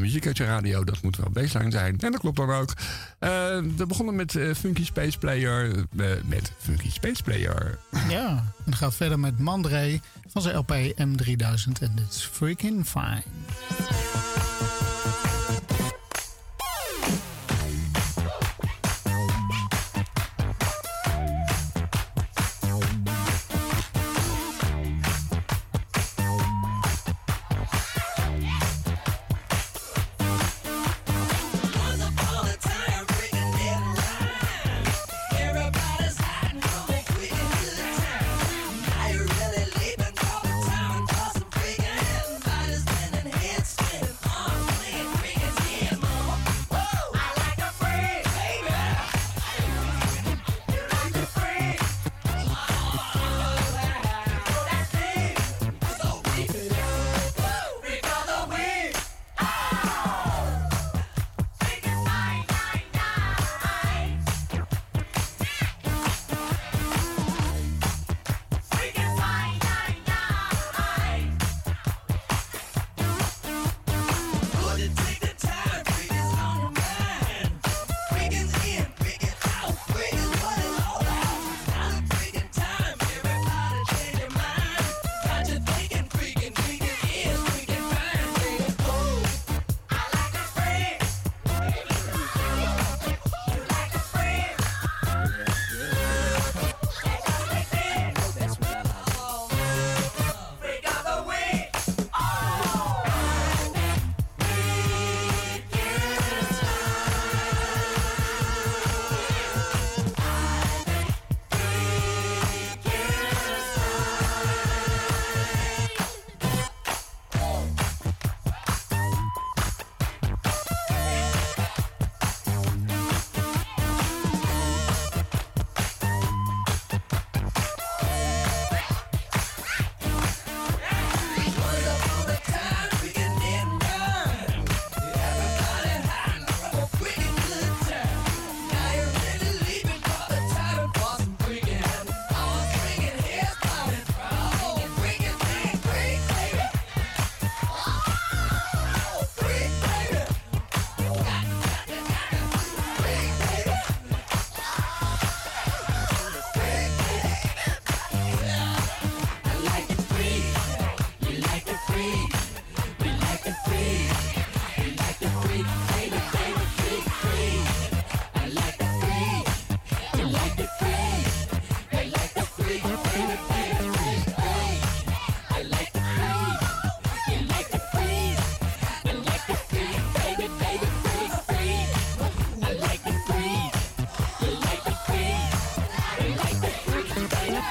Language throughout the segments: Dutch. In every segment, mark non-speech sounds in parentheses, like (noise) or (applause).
Muziek uit je radio. Dat moet wel baseline zijn. En dat klopt dan ook. Uh, we begonnen met uh, Funky Space Player. Uh, met Funky Space Player. Ja, en gaat verder met Mandre van zijn LP M3000. En it's freaking fine.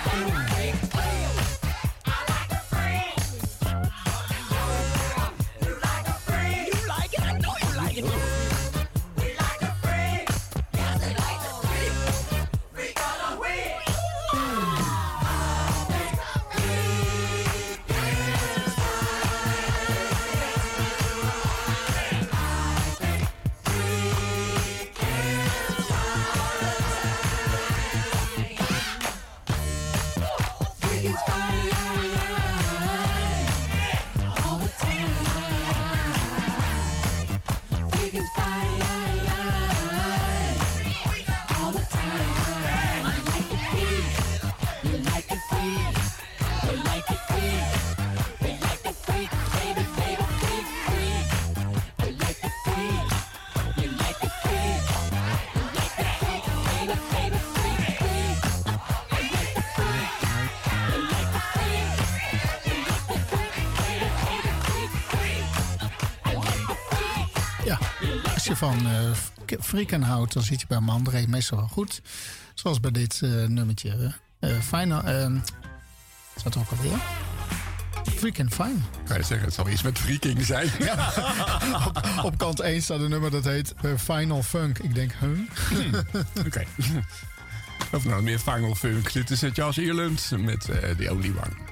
Break van uh, frieken houdt, dan zit je bij Mandre meestal wel goed. Zoals bij dit uh, nummertje. Uh, final, uh, wat ook alweer? Freaking fine. Kan je zeggen, het zal iets met freaking zijn. Ja. (laughs) op, op, kant 1 staat een nummer dat heet Final Funk. Ik denk, huh? Hmm. (laughs) Oké. Of nou meer Final Funk. Dit is het Charles Ierland met The Only One.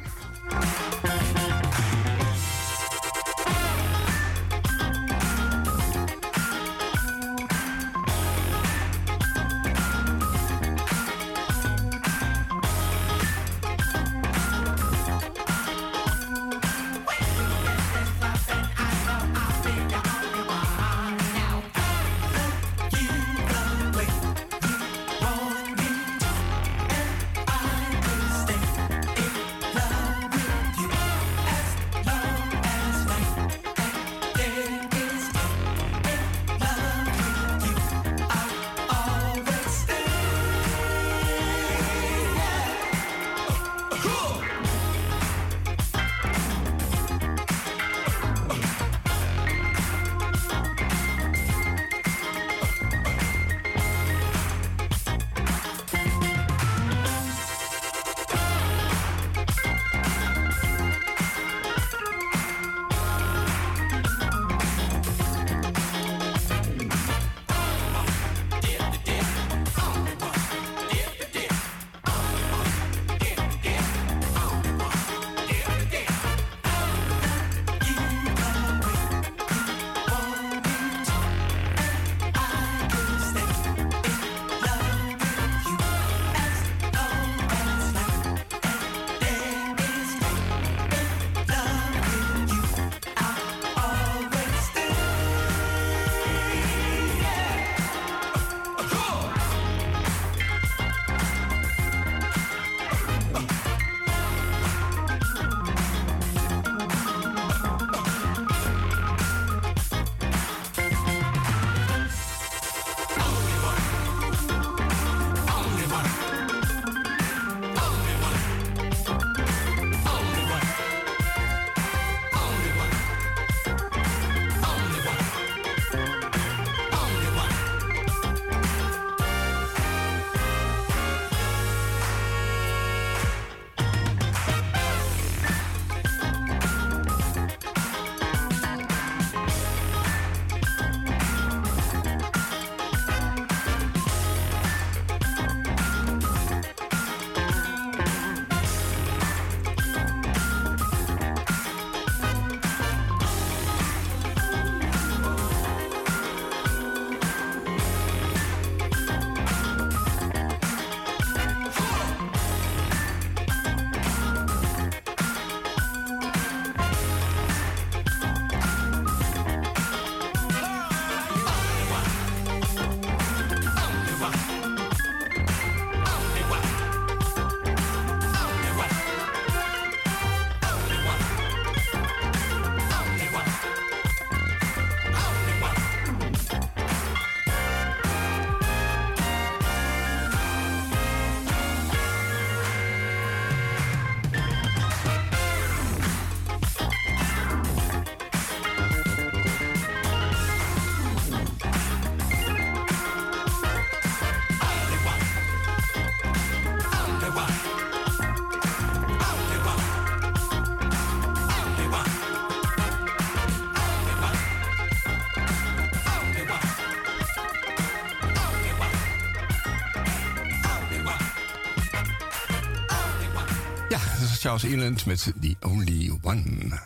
Charles Eland met The Only One.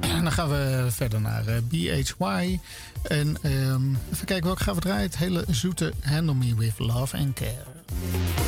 en (clears throat) dan gaan we verder naar uh, BHY. En um, even kijken welke gaan we draaien. Het hele zoete Handle Me With Love and Care.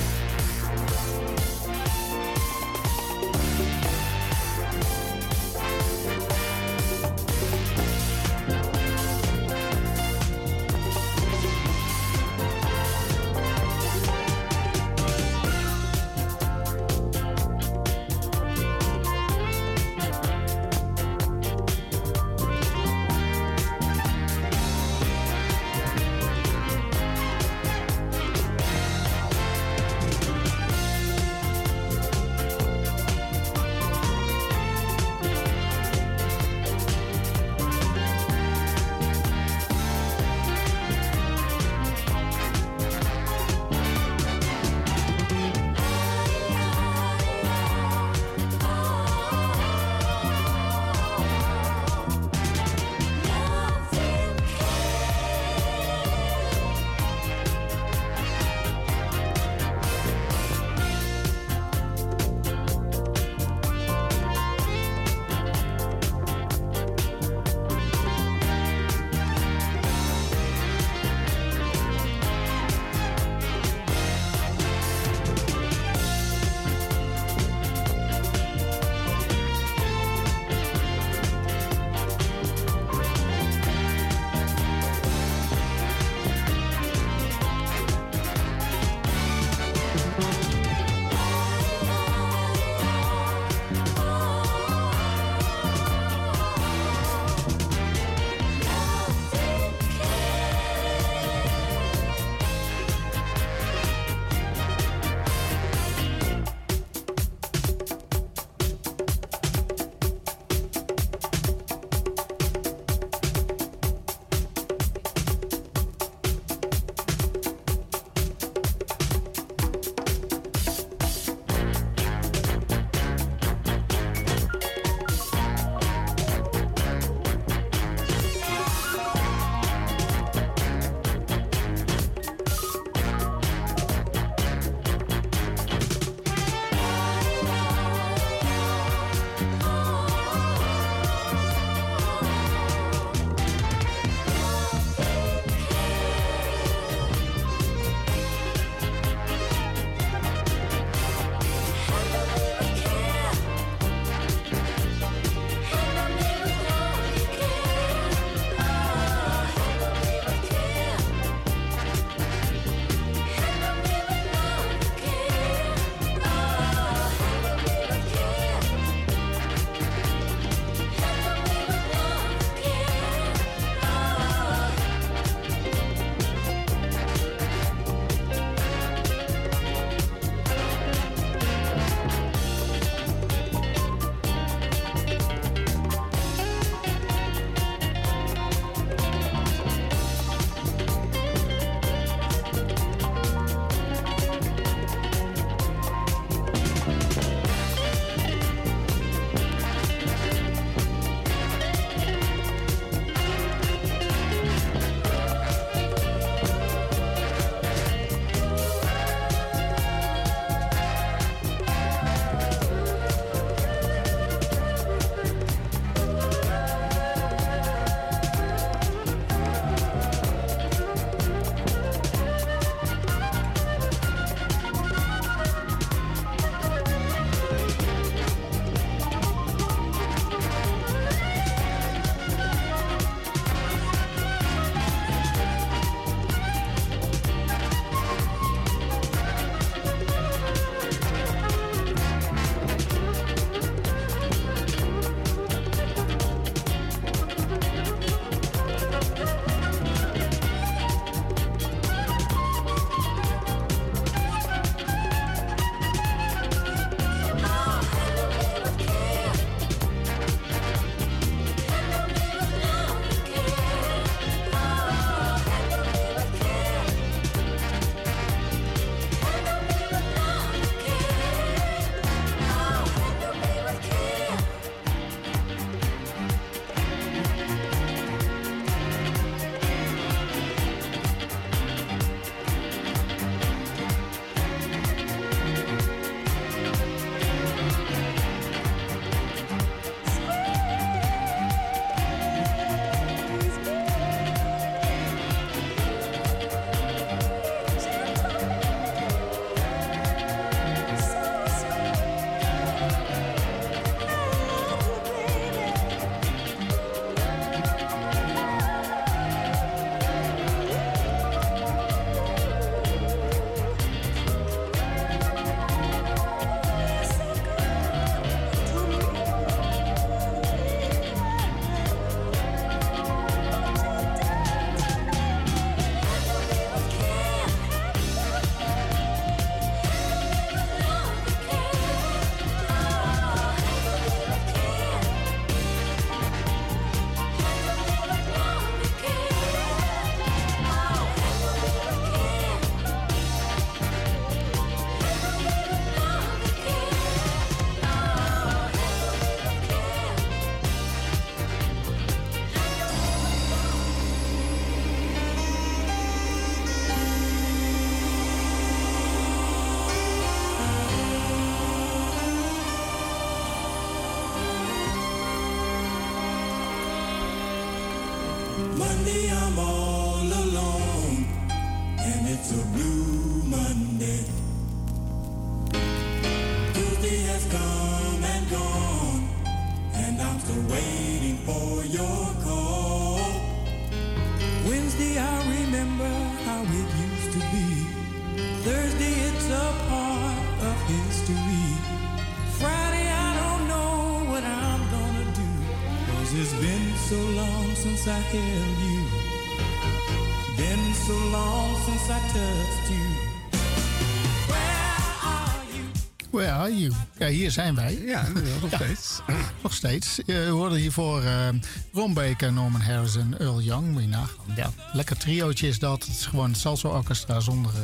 Hier zijn wij. Ja, nog steeds. nog steeds. Je hoorde hiervoor uh, Ron Baker, Norman Harrison, Earl Young. Ja, lekker triootje is dat. Het is gewoon het salsa orchestra zonder uh,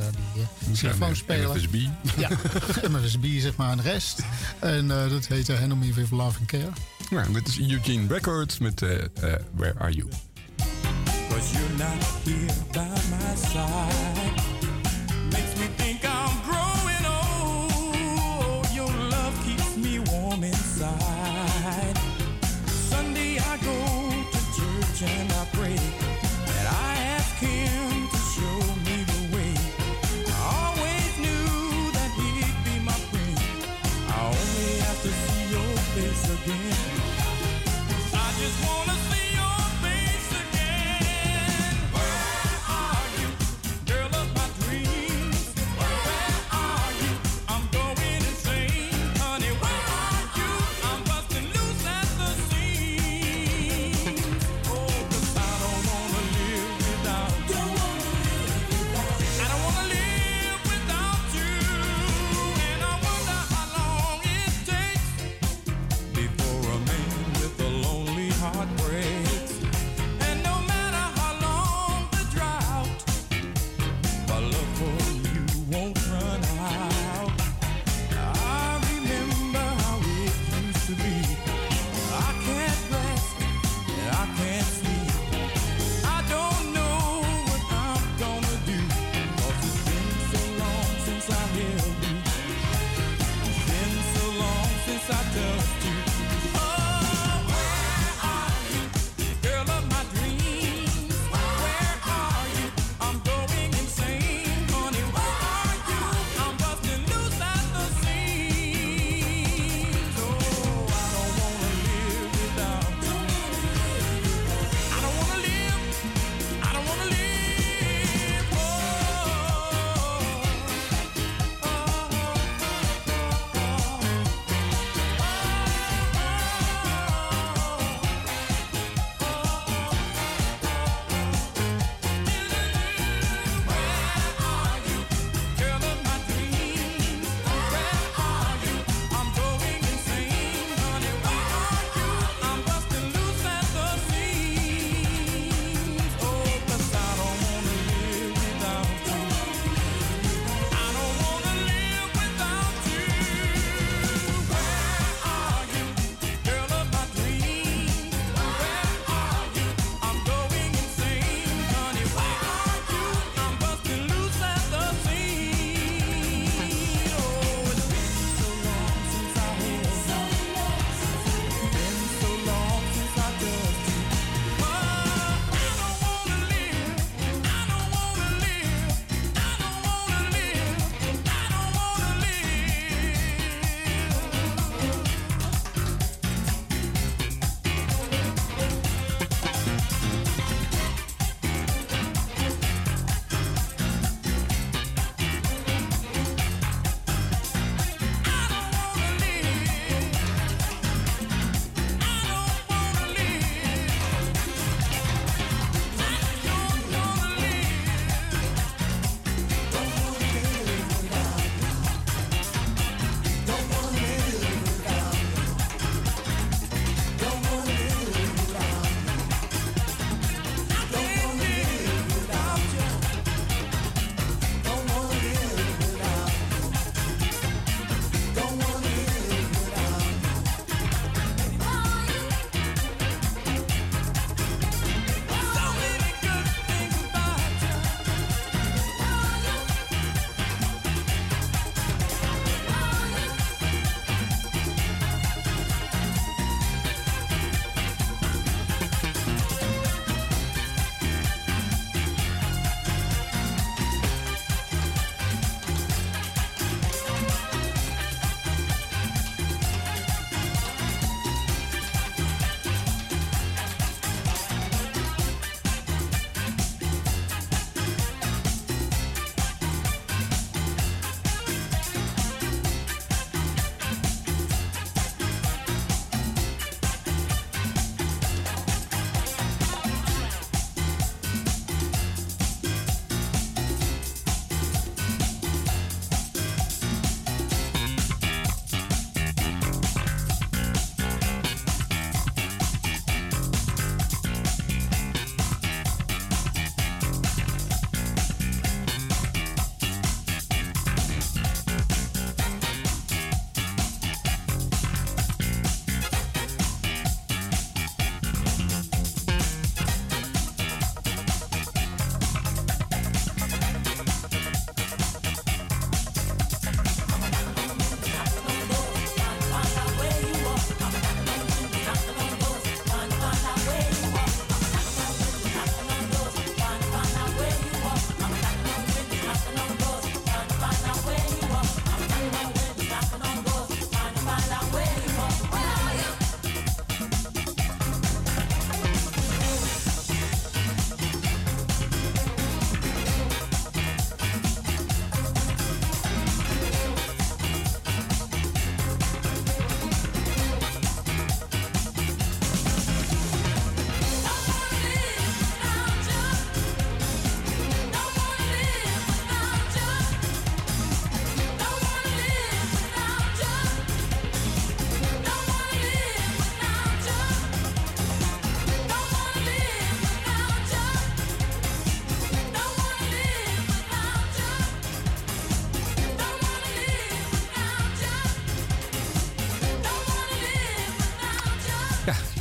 die uh, spelen. MFSB. Ja, (laughs) MFSB zeg maar en de rest. En uh, dat heet uh, Me With Love and Care. Ja, dit is Eugene Records met Where Are You? Cause you're not here by my side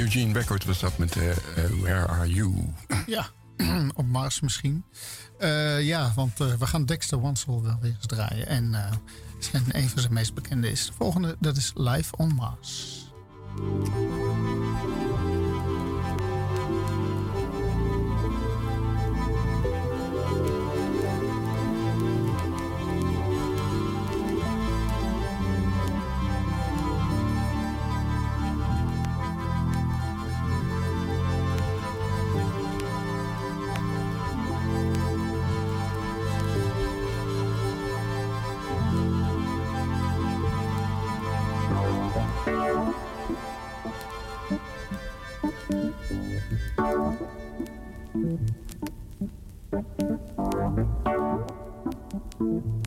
Eugene Record was dat met eh, eh, Where Are You? Ja, (clears throat) op Mars misschien. Eh, ja, want we gaan Dexter Wansel wel weer eens draaien. En zijn een van zijn meest bekende is de volgende. Dat is Live on Mars. It's so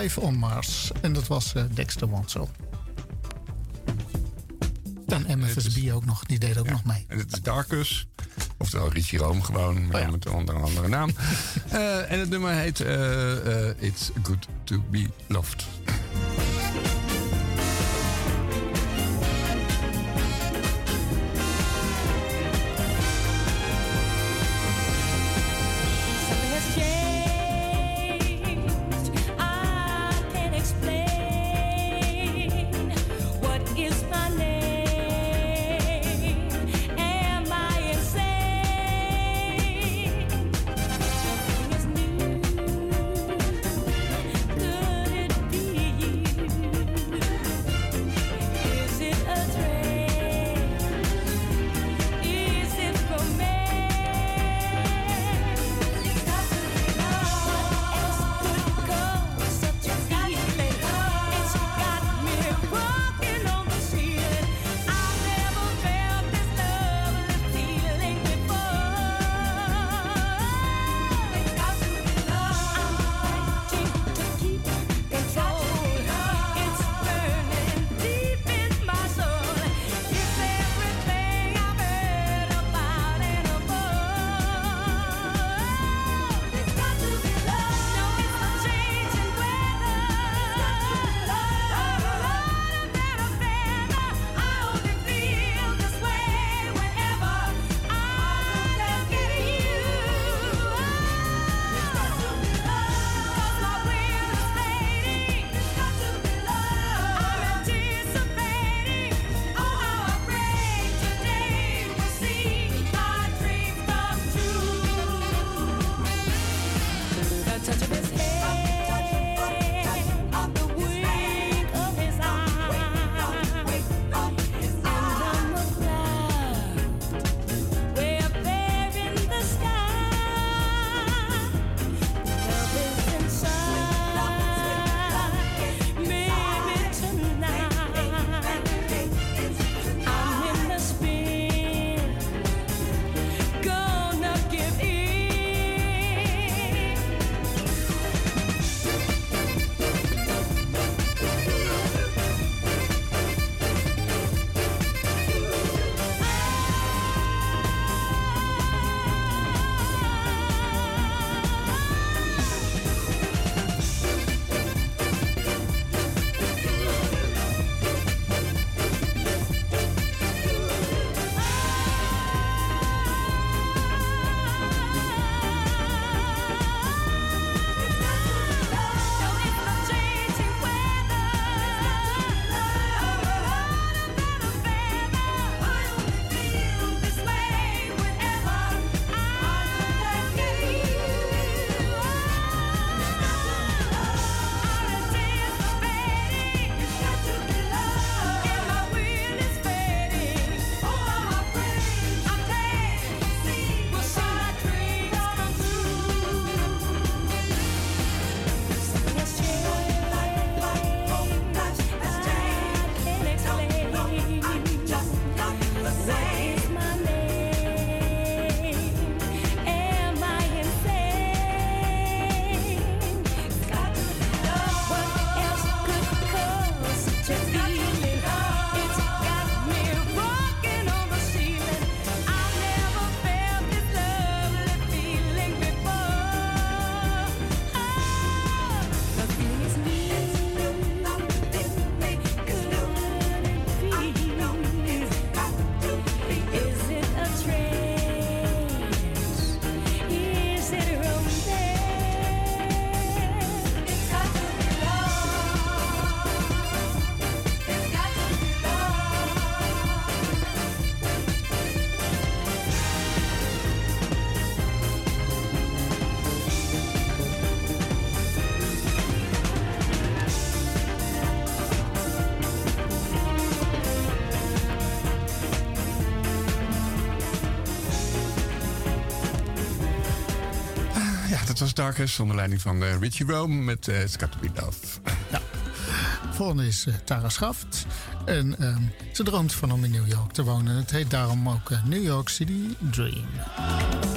Live on Mars. En dat was uh, Dexter Wansel. Dan MFSB ook nog, die deed ook nog mee. En het is Darkus. Oftewel Richie Rome gewoon, maar oh met onder een andere naam. uh, (laughs) en het nummer heet uh, It's Good to Be Loved. Was Darkest onder leiding van uh, Richie Rome met uh, It's Love. Ja. Volgende is uh, Tara Schaft. En uh, ze droomt van om in New York te wonen. Het heet daarom ook New York City Dream.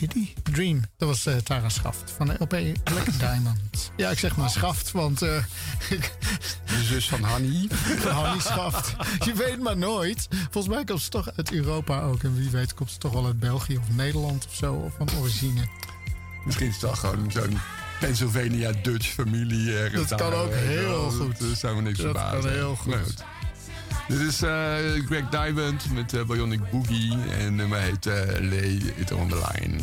City. Dream. Dat was eh Tara Schaft van de LP Black (laughs) Diamond. Ja, ik zeg maar Schaft, want eh (laughs) De zus van Hanny. (laughs) Hannie Schaft. Je weet maar nooit. Volgens mij komt ze toch uit Europa ook. En wie weet komt ze toch wel uit België of Nederland of zo. Of van origine. Misschien is het wel gewoon zo'n Pennsylvania Dutch familie. Dat kan daar, ook heel goed. Dat zou me niks Dat kan heel goed. Dit is eh, Greg Diamond met eh, Bionic Boogie. En nummer heet eh, Lay It On The Line.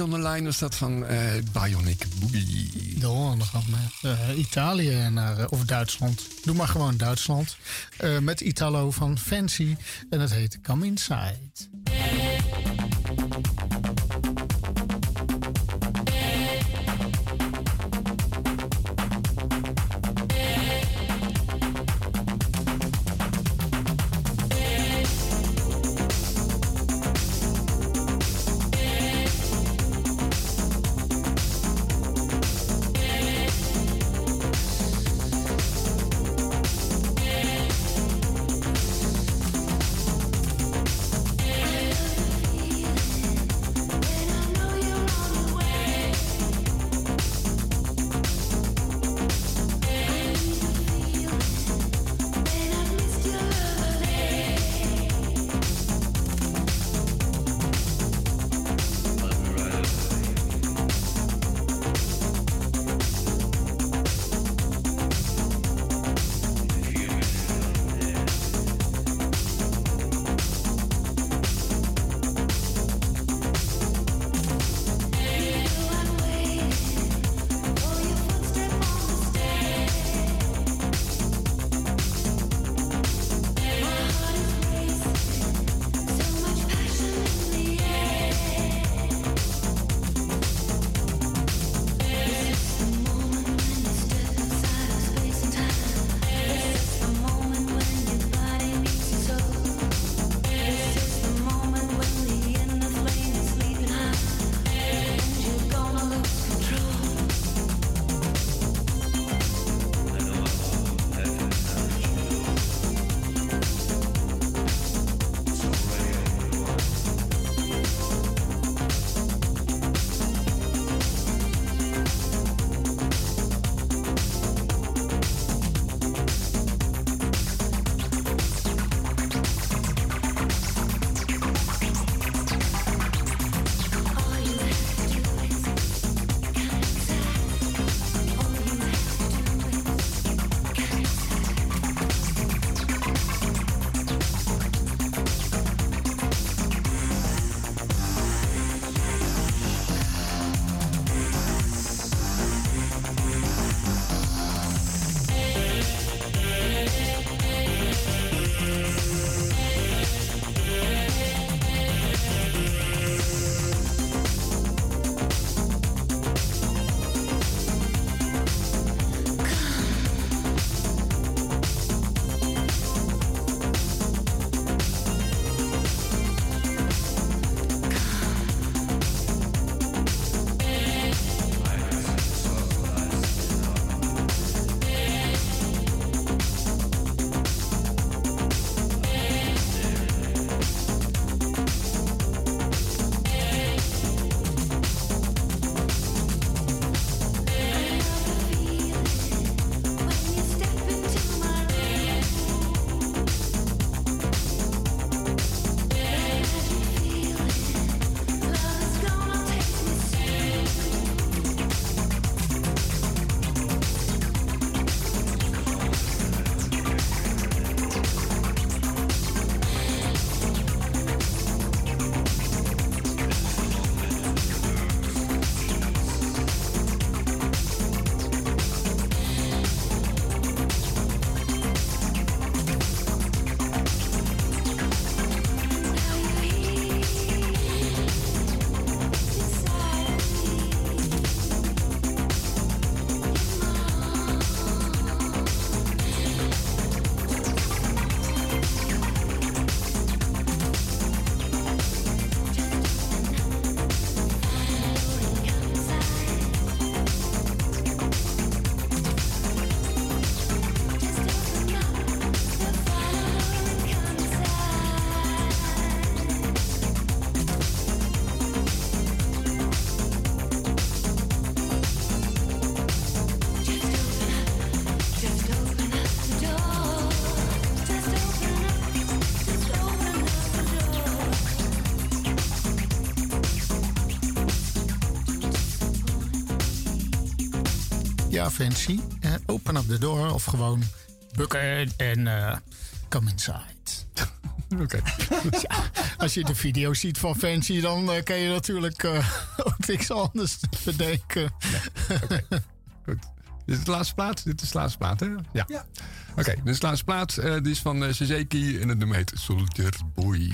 It On The Line was dat van eh, Bionic Boogie. Door, dan naar eh, Italië naar, eh, of Duitsland. Doe maar gewoon Duitsland. Met Italo van Fancy. En het heet Come Inside. Fancy. Open up the door of gewoon bukken en eh, come inside. (laughs) Oké. (laughs) Als je de video ziet van Fancy, dan eh, kan je natuurlijk eh, (laughs) ook niks anders bedenken. Oké, goed. Dit is de laatste plaats, Dit is de laatste plaat, hè? Ja. Oké, dit is de laatste plaats, die is van Suzuki en het nummer heet Soldier Boy.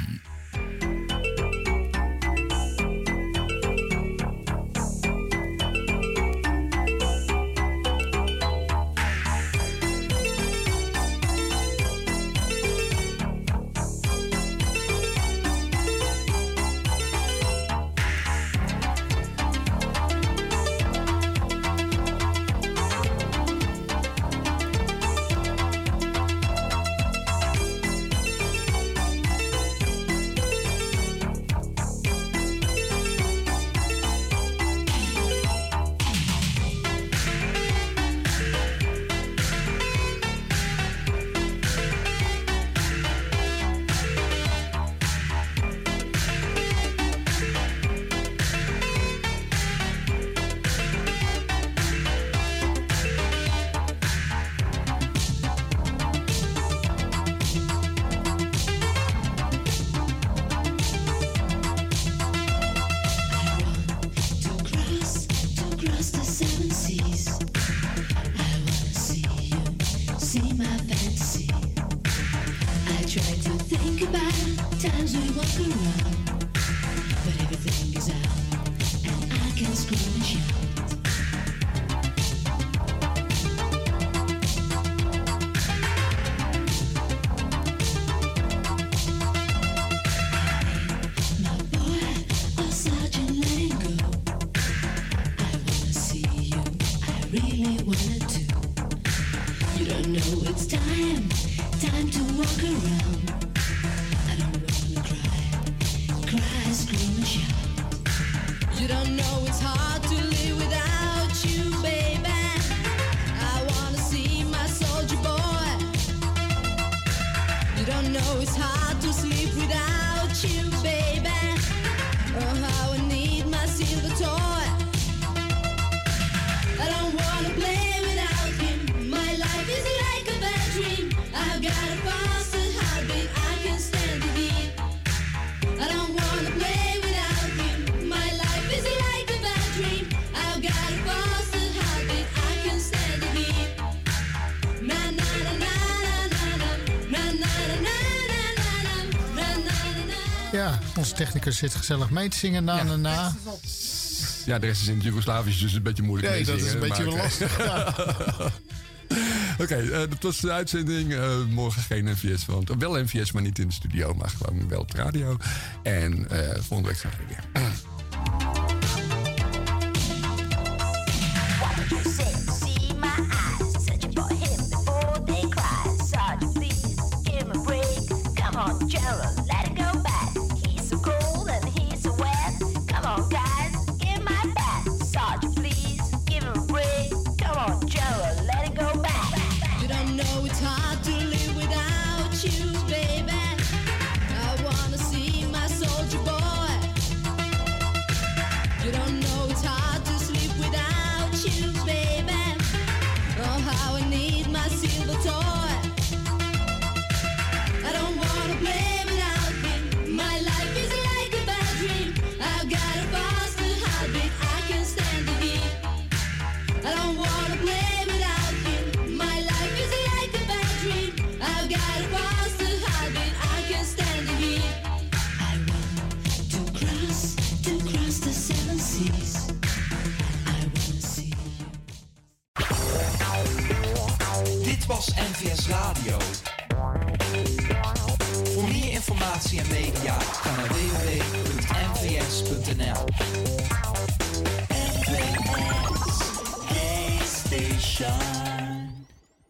De technicus zit gezellig mee te zingen na en ja. na. Ja, de rest is in het Joegoslavisch, dus een beetje moeilijk nee, dat is een beetje lastig. (laughs) Oké, dat was de uitzending. Eh, morgen geen NVS, want wel NVS, maar niet in de studio, maar gewoon wel op de radio. En eh, volgende week zijn we weer.